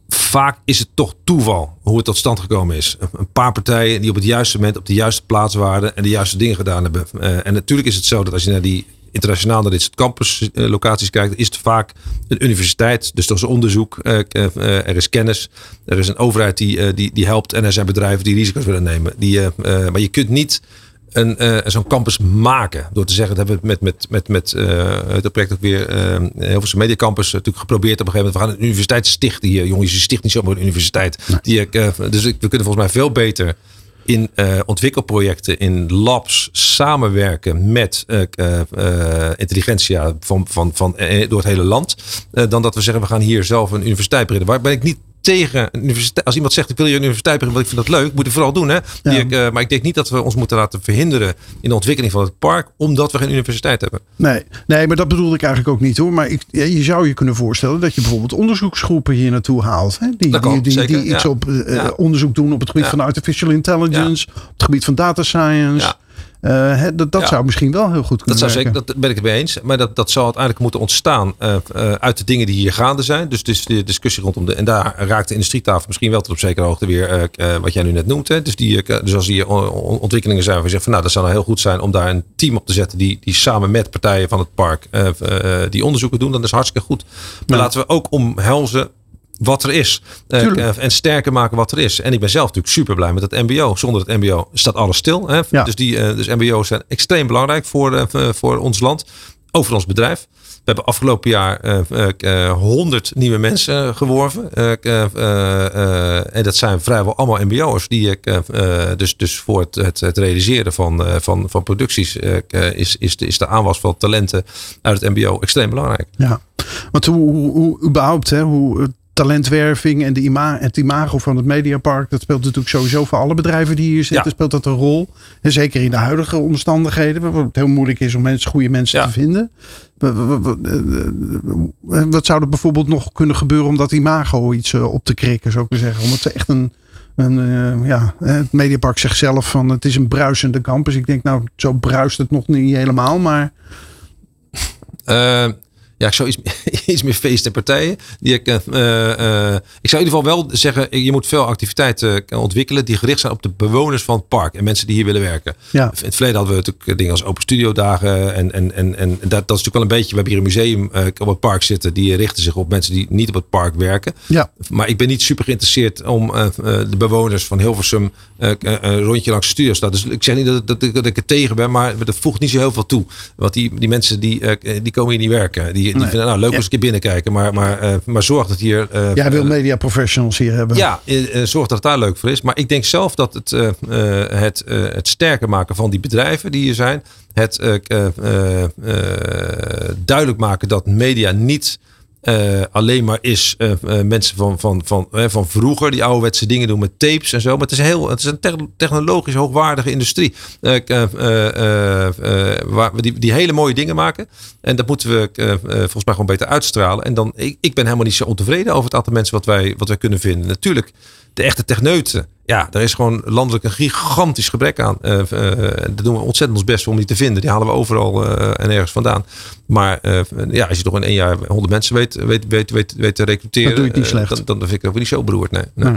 Vaak is het toch toeval hoe het tot stand gekomen is. Een- paar partijen die op het juiste moment op de juiste plaats waren en de juiste dingen gedaan hebben. Eh, en natuurlijk is het zo dat als je naar die internationaal naar dit campuslocaties kijkt, is het vaak een universiteit. Dus dat is onderzoek, eh, eh, eh, er is kennis, er is een overheid die, eh, die, die helpt en er zijn bedrijven die risico's willen nemen. Die, eh, eh, maar je kunt niet een, eh, zo'n campus maken. Door te zeggen, dat hebben we met, met, met, met eh, het project ook weer eh heel veel Media Campus eh, natuurlijk geprobeerd op een gegeven moment. We gaan een universiteit stichten hier. Jongens, je sticht niet zomaar een universiteit. Die, eh, dus ik- we kunnen volgens mij veel beter in eh, ontwikkelprojecten, in labs samenwerken met eh, eh, eh, intelligentia van, van, van, eh, door het hele land. eh, dan dat we zeggen, we gaan hier zelf een universiteit beginnen. Waar ben ik niet tegen een universiteit. Als iemand zegt, ik wil een universiteit beginnen, want ik vind dat leuk, moet ik vooral doen. Hè? Die Ja. ik, eh, maar ik denk niet dat we ons moeten laten verhinderen in de ontwikkeling van het park, omdat we geen universiteit hebben. Nee, nee, maar dat bedoelde ik eigenlijk ook niet hoor. Maar ik, je zou je kunnen voorstellen dat je bijvoorbeeld onderzoeksgroepen hier naartoe haalt. Hè? Die, kan, die, die, zeker, die iets ja. op eh, Ja. onderzoek doen op het gebied van artificial intelligence, op het gebied van data science. Uh, dat dat Ja. zou misschien wel heel goed Dat kunnen zou zeker, werken. dat ben ik het mee eens. Maar dat, dat zal uiteindelijk moeten ontstaan eh, eh, uit de dingen die hier gaande zijn. Dus, dus de discussie rondom de. En daar raakt de industrietafel misschien wel tot op zekere hoogte weer. eh, eh, wat jij nu net noemt. Hè. Dus, die, eh, dus als on- ontwikkelingen zijn waar je zegt van nou, dat zou nou heel goed zijn om daar een team op te zetten. Die, die samen met partijen van het park eh, eh, die onderzoeken doen. Dan is hartstikke goed. Maar Ja. laten we ook omhelzen wat er is. Eh, eh, en sterker maken wat er is. En ik ben zelf natuurlijk super blij met het MBO. Zonder het MBO staat alles stil. Hè? Ja. Dus, die, eh, dus MBO's zijn extreem belangrijk voor, voor ons land. Over ons bedrijf. We hebben afgelopen jaar 100 nieuwe mensen geworven. En dat zijn vrijwel allemaal MBO'ers. Die ik, dus, dus voor het, het, het realiseren van, van, van producties is, is, de, is de aanwas van talenten uit het MBO extreem belangrijk. Ja, want hoe, hoe, hoe überhaupt, hè, hoe talentwerving en de ima het imago van het Mediapark, dat speelt natuurlijk sowieso voor alle bedrijven die hier zitten, Ja. speelt dat een rol. En zeker in de huidige omstandigheden, waar het heel moeilijk is om mensen, goede mensen Ja. te vinden. Eh, eh, Wat zou er bijvoorbeeld nog kunnen gebeuren om dat imago iets eh, op te krikken, zou ik maar zeggen? Om het echt een, ja, het Mediapark zegt zelf van het is een bruisende campus. Ik denk nou, zo bruist het nog niet helemaal, maar ja, ik zou iets, iets meer feesten en partijen. Die ik, eh, eh, ik zou in ieder geval wel zeggen, je moet veel activiteiten eh, ontwikkelen die gericht zijn op de bewoners van het park en mensen die hier willen werken. ja. In het verleden hadden we natuurlijk dingen als open studio dagen. En, en, en, en dat, dat is natuurlijk wel een beetje. We hebben hier een museum eh, op het park zitten. Die richten zich op mensen die niet op het park werken. Ja. Maar ik ben niet super geïnteresseerd om eh, eh, de bewoners van Hilversum eh, eh, een rondje langs de studio te staan. Dus ik zeg niet dat, dat, dat ik er tegen ben, maar dat voegt niet zo heel veel toe. Want die, die mensen die, eh, die komen hier niet werken. Die, die Nee. vinden nou leuk als ik een keer binnenkijken. Maar, maar, eh, maar zorg dat hier. eh, Jij wil eh, media professionals hier hebben. ja, zorg dat het daar leuk voor is. Maar ik denk zelf dat het, het, het sterker maken van die bedrijven die hier zijn. Het duidelijk maken dat media niet eh, alleen maar is eh, eh, mensen van, van, van, van vroeger. Die ouderwetse dingen doen met tapes en zo. Maar het is, heel, het is een techn- technologisch hoogwaardige industrie. waar die, die hele mooie dingen maken. En dat moeten we volgens mij gewoon beter uitstralen. En dan, ik, ik ben helemaal niet zo ontevreden over het aantal mensen wat wij, wat wij kunnen vinden. Natuurlijk, de echte techneuten. Ja, daar is gewoon landelijk een gigantisch gebrek aan. Eh, daar doen we ontzettend ons best om die te vinden. Die halen we overal eh, en ergens vandaan. Maar ja, als je toch in één jaar 100 mensen weet, weet, weet, weet, weet te recruteren. Dan doe je het niet slecht. Dan, dan vind ik het ook niet zo beroerd. Nee, nee.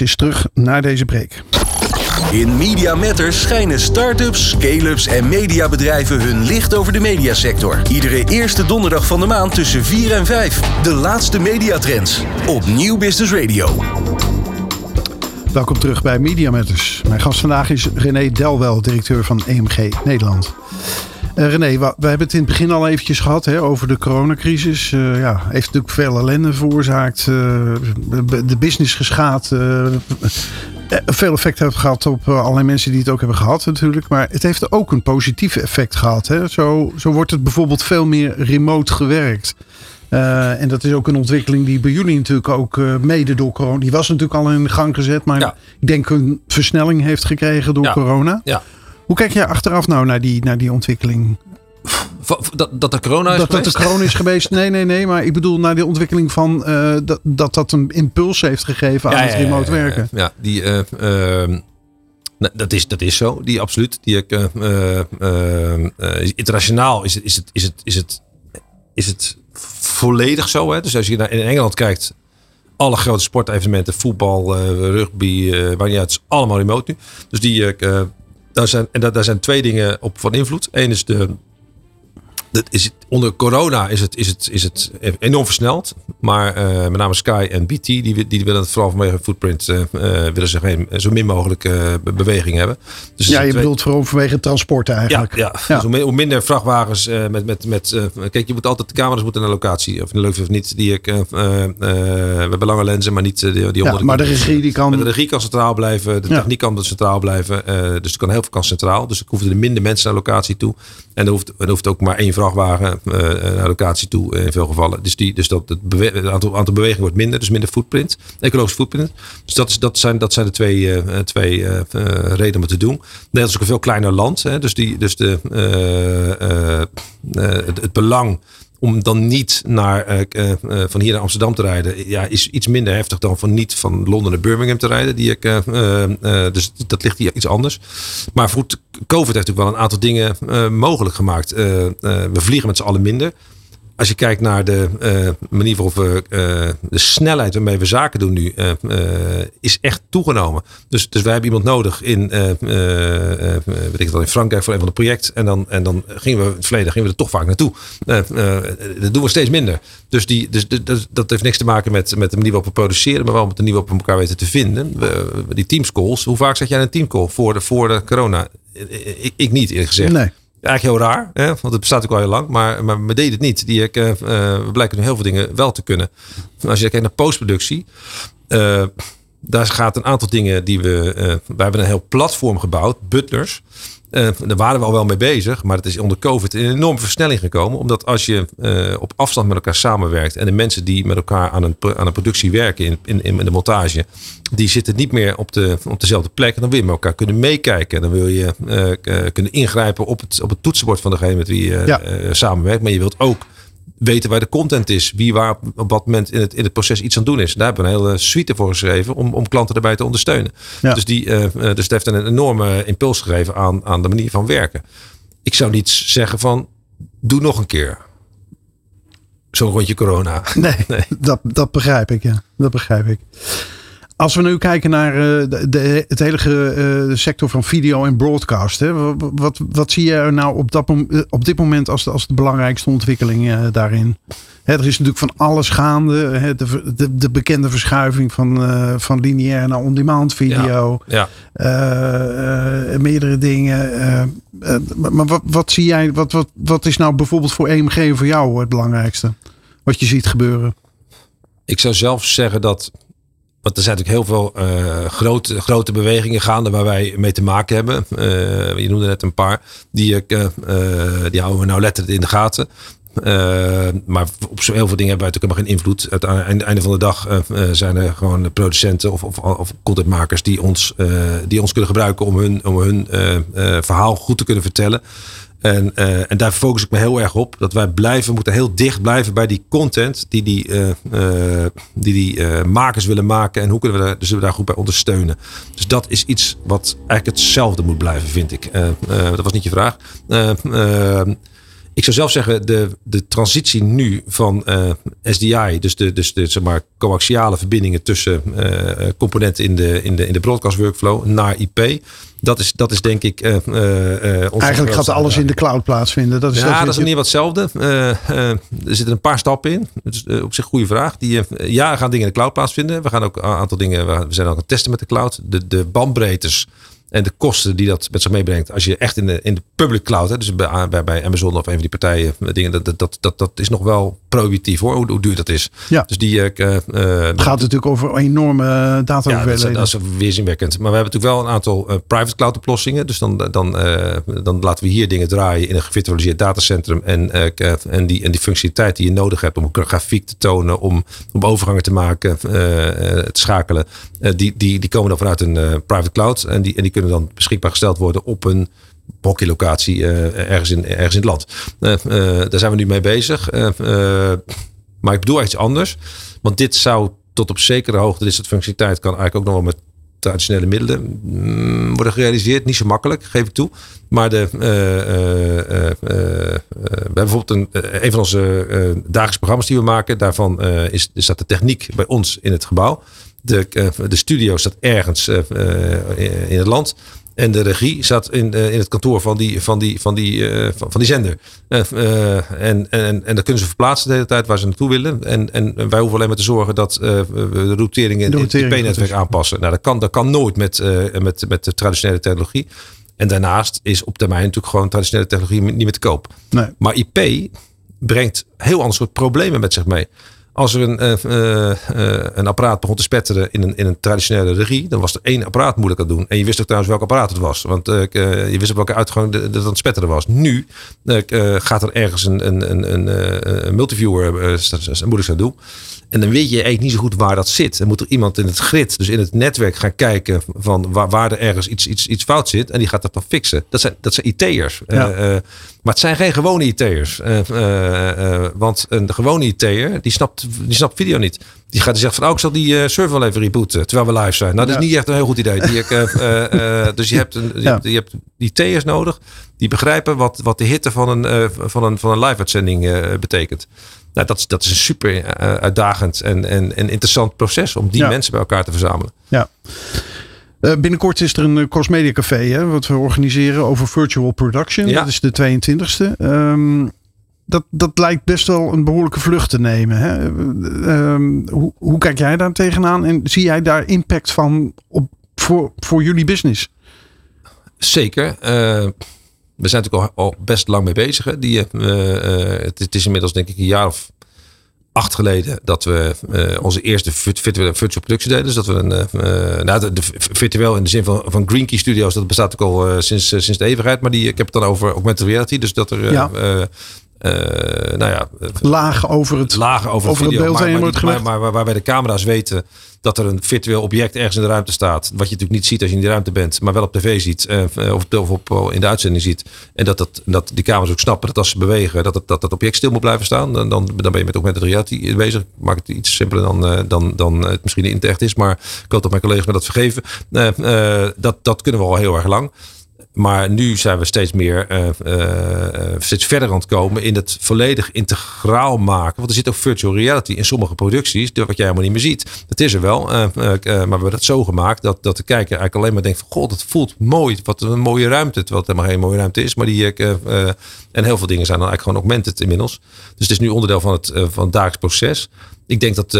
Is terug naar deze break. In Media Matters schijnen start-ups, scale-ups en mediabedrijven hun licht over de mediasector. Iedere eerste donderdag van de maand tussen 4 en 5. De laatste mediatrends op Nieuw Business Radio. Welkom terug bij Media Matters. Mijn gast vandaag is René Delwel, directeur van EMG Nederland. Eh, René, wa- we hebben het in het begin al eventjes gehad hè, over de coronacrisis. Eh, ja, heeft natuurlijk veel ellende veroorzaakt. eh, de business geschaad. veel effect heeft gehad op allerlei mensen die het ook hebben gehad natuurlijk. Maar het heeft ook een positief effect gehad. Hè. Zo, zo wordt het bijvoorbeeld veel meer remote gewerkt. En dat is ook een ontwikkeling die bij jullie natuurlijk ook mede door corona. Die was natuurlijk al in gang gezet, maar Ja. ik denk een versnelling heeft gekregen door Ja. corona. Ja. Hoe kijk jij achteraf nou naar die, naar die ontwikkeling? Dat, dat de corona is dat dat de geweest? corona is geweest? Nee, nee, nee. Maar ik bedoel naar de ontwikkeling van eh, dat, dat dat een impuls heeft gegeven aan het remote werken. Ja, die, eh, ehm, nou, dat, is, dat is zo. Die absoluut. Die, eh, internationaal is het, is, het, is, het, is, het, is het volledig zo. Hè? Dus als je naar in Engeland kijkt, alle grote sportevenementen, voetbal, rugby, waar niet uit, is allemaal remote nu. Dus die, daar, zijn, en daar, zijn twee dingen op van invloed. Eén is de dat is het, onder corona is het, is, het, is het enorm versneld. Maar eh, met name Sky en BT, die, wi- die willen het vooral vanwege footprint, eh, eh, willen ze geen, zo min mogelijk be- beweging hebben. Dus Ja, je twee- bedoelt vooral vanwege transport ja, eigenlijk. ja. Dus hoe, mi- hoe minder vrachtwagens met, met, met kijk, je moet altijd de camera's moeten naar locatie, of leuk of niet. Die ik, we hebben lange lenzen, maar niet die, die Ja, onder maar de regie die kan... de regie kan centraal blijven, de Ja. techniek kan centraal blijven. dus er kan heel veel kan centraal. Dus er hoeven er minder mensen naar locatie toe. En er hoeft, er hoeft ook maar één vrachtwagen eh, naar locatie toe eh, in veel gevallen. Dus, die, dus dat het, aantal, aantal bewegingen wordt minder, dus minder footprint, ecologische footprint. Dus dat, is, dat, zijn, dat zijn de twee, eh, twee eh, eh, redenen om te doen. Nederland is ook een veel kleiner land. Hè, dus die, dus de, eh, eh, eh, het belang om dan niet naar, uh, uh, van hier naar Amsterdam te rijden, ja, is iets minder heftig dan van niet van Londen naar Birmingham te rijden. Die ik, dus dat ligt hier iets anders. Maar COVID heeft natuurlijk wel een aantal dingen mogelijk gemaakt. we vliegen met z'n allen minder als je kijkt naar de uh, manier waarop we uh, de snelheid waarmee we zaken doen nu, uh, is echt toegenomen. Dus, dus wij hebben iemand nodig in, weet ik het in Frankrijk voor een van de projecten. En dan, en dan gingen we in het verleden gingen we er toch vaak naartoe. dat doen we steeds minder. Dus, die, dus, dus, dat heeft niks te maken met, met de manier waarop we produceren, maar wel met de manier waarop we elkaar weten te vinden. Die teamscalls. Hoe vaak zat jij een teamcall voor de, voor de corona? Ik, ik niet eerlijk gezegd. Nee. Eigenlijk heel raar, want het bestaat ook al heel lang. Maar, maar we deden het niet. Die, uh, we blijken nu heel veel dingen wel te kunnen. Als je kijkt naar postproductie. Uh, daar gaat een aantal dingen die we... We hebben een heel platform gebouwd. Butlers. Uh, daar waren we al wel mee bezig, maar het is onder COVID een enorme versnelling gekomen. Omdat als je uh, op afstand met elkaar samenwerkt en de mensen die met elkaar aan een, aan een productie werken in, in, in de montage, die zitten niet meer op, de, op dezelfde plek. En dan wil je met elkaar kunnen meekijken. Dan wil je uh, kunnen ingrijpen op het, op het toetsenbord van degene met wie je ja. samenwerkt. Maar je wilt ook weten waar de content is. Wie waar op wat moment in het, in het proces iets aan doen is. Daar hebben we een hele suite voor geschreven om, om klanten erbij te ondersteunen. Dus, die, uh, dus het heeft een enorme impuls gegeven aan, aan de manier van werken. Ik zou niet zeggen van doe nog een keer. Zo'n rondje corona. Nee, nee, Dat, dat begrijp ik. Ja. Dat begrijp ik. Als we nu kijken naar uh, de, de, het hele uh, sector van video en broadcast. Hè, wat, wat, zie je nou op, dat, op dit moment als de, als de belangrijkste ontwikkeling uh, daarin? Hè, er is natuurlijk van alles gaande. Hè, de, de, de, bekende verschuiving van, van lineair naar on-demand video. Ja, ja. meerdere dingen. maar wat, wat zie jij? Wat, wat, wat is nou bijvoorbeeld voor EMG voor jou het belangrijkste? Wat je ziet gebeuren? Ik zou zelf zeggen dat want er zijn natuurlijk heel veel uh, grote, grote bewegingen gaande waar wij mee te maken hebben. Uh, je noemde net een paar. Die, uh, die houden we nou letterlijk in de gaten. maar op zo heel veel dingen hebben wij natuurlijk helemaal geen invloed. Aan het einde van de dag zijn er gewoon producenten of, of, of contentmakers die ons, die ons kunnen gebruiken om hun, om hun verhaal goed te kunnen vertellen. En, uh, en daar focus ik me heel erg op. Dat wij blijven, moeten heel dicht blijven bij die content die die, uh, uh, die, die makers willen maken. En hoe kunnen we daar, dus we daar goed bij ondersteunen. Dus dat is iets wat eigenlijk hetzelfde moet blijven, vind ik. dat was niet je vraag. ik zou zelf zeggen, de, de transitie nu van SDI, dus de, dus de zeg maar, coaxiale verbindingen tussen componenten in de, in, de, in de broadcast workflow naar IP dat is, dat is denk ik. Uh, uh, Eigenlijk gaat alles in de cloud plaatsvinden. Dat is ja, dat is niet wat hetzelfde. er zitten een paar stappen in. Dus, op zich goede vraag. Die, ja, we gaan dingen in de cloud plaatsvinden. We gaan ook een aantal dingen. We zijn ook aan het testen met de cloud. De, de bandbreedtes en de kosten die dat met zich meebrengt. Als je echt in de, in de public cloud, hè, dus bij, Amazon of een van die partijen, dingen, dat, dat, dat, dat is nog wel prohibitief hoor, hoe, hoe duur dat is. Ja. Dus die, uh, het gaat natuurlijk over enorme data ja, dat, dat, is weerzinwekkend. Maar we hebben natuurlijk wel een aantal uh, private cloud oplossingen. Dus dan, dan, dan laten we hier dingen draaien in een gevirtualiseerd datacentrum. En, en, die, en die functionaliteit die je nodig hebt om een grafiek te tonen, om, om overgangen te maken, te schakelen, die, die, die komen dan vanuit een private cloud. En die, en die kunnen dan beschikbaar gesteld worden op een hockeylocatie uh, ergens, in, ergens in het land. Uh, uh, daar zijn we nu mee bezig. maar ik bedoel iets anders. Want dit zou tot op zekere hoogte, dit soort functionaliteit kan eigenlijk ook nog wel met traditionele middelen mm, worden gerealiseerd. Niet zo makkelijk, geef ik toe. Maar de, we hebben bijvoorbeeld een, een van onze dagelijkse programma's die we maken. Daarvan is, is dat de techniek bij ons in het gebouw. De, de studio staat ergens in het land. En de regie zat in, uh, in het kantoor van die, van die, van die, uh, van, van, die zender. Uh, en, en, en dat kunnen ze verplaatsen de hele tijd waar ze naartoe willen. En, en wij hoeven alleen maar te zorgen dat we de routeringen in het IP-netwerk aanpassen. Nou, dat kan, dat kan nooit met, met, met de traditionele technologie. En daarnaast is op termijn natuurlijk gewoon traditionele technologie niet meer te koop. Nee. Maar IP brengt heel ander soort problemen met zich mee. Als er een, uh, uh, een apparaat begon te spetteren in een, in een traditionele regie, dan was er één apparaat moeilijk aan doen. En je wist ook trouwens welk apparaat het was. Want uh, je wist op welke uitgang dat het aan het spetteren was. Nu gaat er ergens een, een, een, een, multiviewer moeilijk aan doen. En dan weet je eigenlijk niet zo goed waar dat zit. Dan moet er iemand in het grid, dus in het netwerk gaan kijken van waar, waar er ergens iets, iets, iets fout zit. En die gaat dat dan fixen. Dat zijn, dat zijn IT'ers. Ja. Eh, eh, maar het zijn geen gewone IT'ers. Eh, eh, want een gewone IT'er, die snapt, die snapt video niet. Die gaat zegt van, oh, ik zal die server wel even rebooten. Terwijl we live zijn. Nou, dat is Ja. niet echt een heel goed idee. Die, ik, dus je hebt, een, je, Ja. hebt, je hebt IT'ers nodig. Die begrijpen wat, wat de hitte van een, van een, van een live uitzending betekent. Nou, dat, is, dat is een super eh, uitdagend en, en, en interessant proces om die Ja. mensen bij elkaar te verzamelen. Ja. Eh, binnenkort is er een Cosmedia Café, hè, wat we organiseren over virtual production. Ja. Dat is de 22e. Ehm, dat, dat lijkt best wel een behoorlijke vlucht te nemen. Hè? Ehm, hoe, hoe kijk jij daar tegenaan? En zie jij daar impact van op, voor, voor jullie business? Zeker. Eh, we zijn natuurlijk al, al best lang mee bezig. Hè. Die, eh, eh, het, het is inmiddels denk ik een jaar of acht geleden dat we eh, onze eerste virt- virtuele virtual productie deden. Dus dat we een, eh, nou, de, de virtueel in de zin van, van Green Key Studios, dat bestaat ook al sinds, sinds de eeuwigheid. Maar die, ik heb het dan over augmented reality. Dus dat er, Ja. Eh, eh, nou ja, Laag over het. lagen over, over het video, beeld maar, heen wordt maar, waarbij de camera's weten dat er een virtueel object ergens in de ruimte staat. Wat je natuurlijk niet ziet als je in die ruimte bent, maar wel op tv ziet eh, of, of op, in de uitzending ziet. En dat, dat, dat die camera's ook snappen dat als ze bewegen, dat dat, dat object stil moet blijven staan. Dan, dan, dan ben je met augmented reality bezig. Ik maak het iets simpeler dan, eh, dan, dan het misschien in het echt is, maar ik hoop dat mijn collega's me dat vergeven. Eh, eh, dat, dat kunnen we al heel erg lang. Maar nu zijn we steeds meer, eh, eh, eh, steeds verder aan het komen in het volledig integraal maken. Want er zit ook virtual reality in sommige producties, wat jij helemaal niet meer ziet. Dat is er wel, maar we hebben dat zo gemaakt dat, dat de kijker eigenlijk alleen maar denkt van, god, het voelt mooi. Wat een mooie ruimte, terwijl het helemaal geen mooie ruimte is. Maar die, en heel veel dingen zijn dan eigenlijk gewoon augmented inmiddels. Dus het is nu onderdeel van het, van het proces. Ik denk dat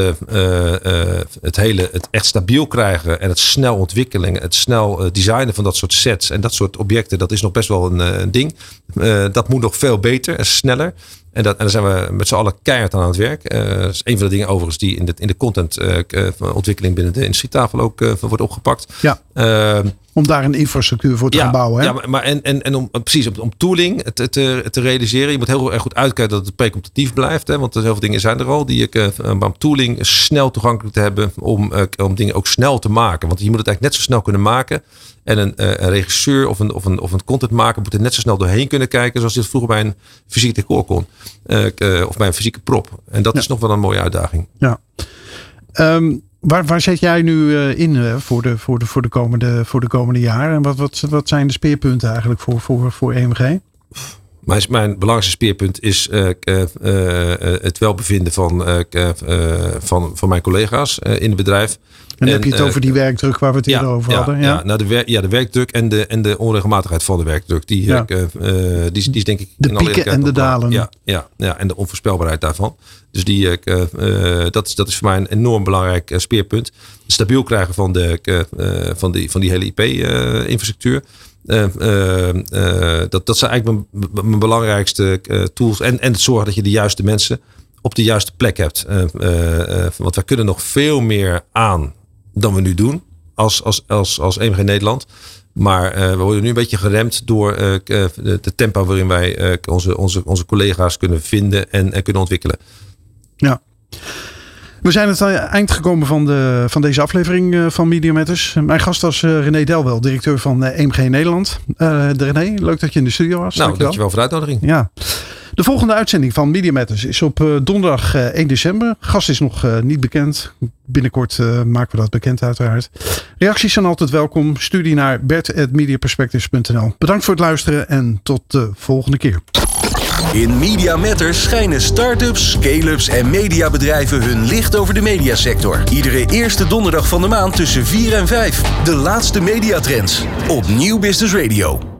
het hele, het echt stabiel krijgen en het snel ontwikkelen, het snel designen van dat soort sets en dat soort objecten, dat is nog best wel een, eh, een ding. Eh, dat moet nog veel beter en sneller. En, dat, en daar zijn we met z'n allen keihard aan het werk. Eh, dat is een van de dingen overigens die in de, in de content eh, eh, ontwikkeling binnen de industrietafel ook wordt opgepakt. Ja, Eh, om daar een infrastructuur voor te gaan bouwen. Hè? ja, maar- maar en, en, en om precies om, om tooling te, te, te realiseren. Je moet heel erg goed uitkijken dat het precompetitief blijft. Hè, want er heel veel dingen zijn er al die ik. om tooling snel toegankelijk te hebben. Om, om dingen ook snel te maken. Want je moet het eigenlijk net zo snel kunnen maken. En een, een regisseur of een, of, een, of een contentmaker moet er net zo snel doorheen kunnen kijken. Zoals dit vroeger bij een fysiek decor kon. Eh, eh, of bij een fysieke prop. En dat Ja. is nog wel een mooie uitdaging. Ja. Ehm, waar, waar zet jij nu eh, in voor, de, voor, de, voor, de komende, voor de komende jaren? En wat, wat, wat zijn de speerpunten eigenlijk voor, voor, voor EMG? Mijn, mijn belangrijkste speerpunt is het welbevinden van, van, van mijn collega's in het bedrijf. En, En, heb je het eh, over die werkdruk waar we het eerder over hadden? Ja, nou de, wer- ja, de werkdruk en de, en de onregelmatigheid van de werkdruk. Die, Ja. ik, eh, eh, die, is- die is denk ik. De pieken en de dalen. Ja, ja, ja, en de onvoorspelbaarheid daarvan. Dus die, dat, is, dat is voor mij een enorm belangrijk speerpunt. Stabiel krijgen van, de, van, die, van die hele IP-infrastructuur. dat, dat zijn eigenlijk mijn, mijn belangrijkste tools. En, en het zorgen dat je de juiste mensen op de juiste plek hebt. Want wij kunnen nog veel meer aan dan we nu doen als, als, als, als EMG Nederland. Maar eh, we worden nu een beetje geremd door eh, de, tempo waarin wij onze, onze, onze collega's kunnen vinden en, en kunnen ontwikkelen. Ja. We zijn het eind gekomen van, de, van deze aflevering van Media Matters. Mijn gast was René Delwel, directeur van EMG Nederland. De René, leuk dat je in de studio was. Nou, dankjewel voor de uitnodiging. Ja. De volgende uitzending van Media Matters is op eh, donderdag eh, 1 december. Gast is nog eh, niet bekend. Binnenkort eh, maken we dat bekend uiteraard. Reacties zijn altijd welkom. Stuur die naar bert.mediaperspectives.nl Bedankt voor het luisteren en tot de volgende keer. In Media Matters schijnen start-ups, scale-ups en mediabedrijven hun licht over de mediasector. Iedere eerste donderdag van de maand tussen 4 en 5. De laatste mediatrends op Nieuw Business Radio.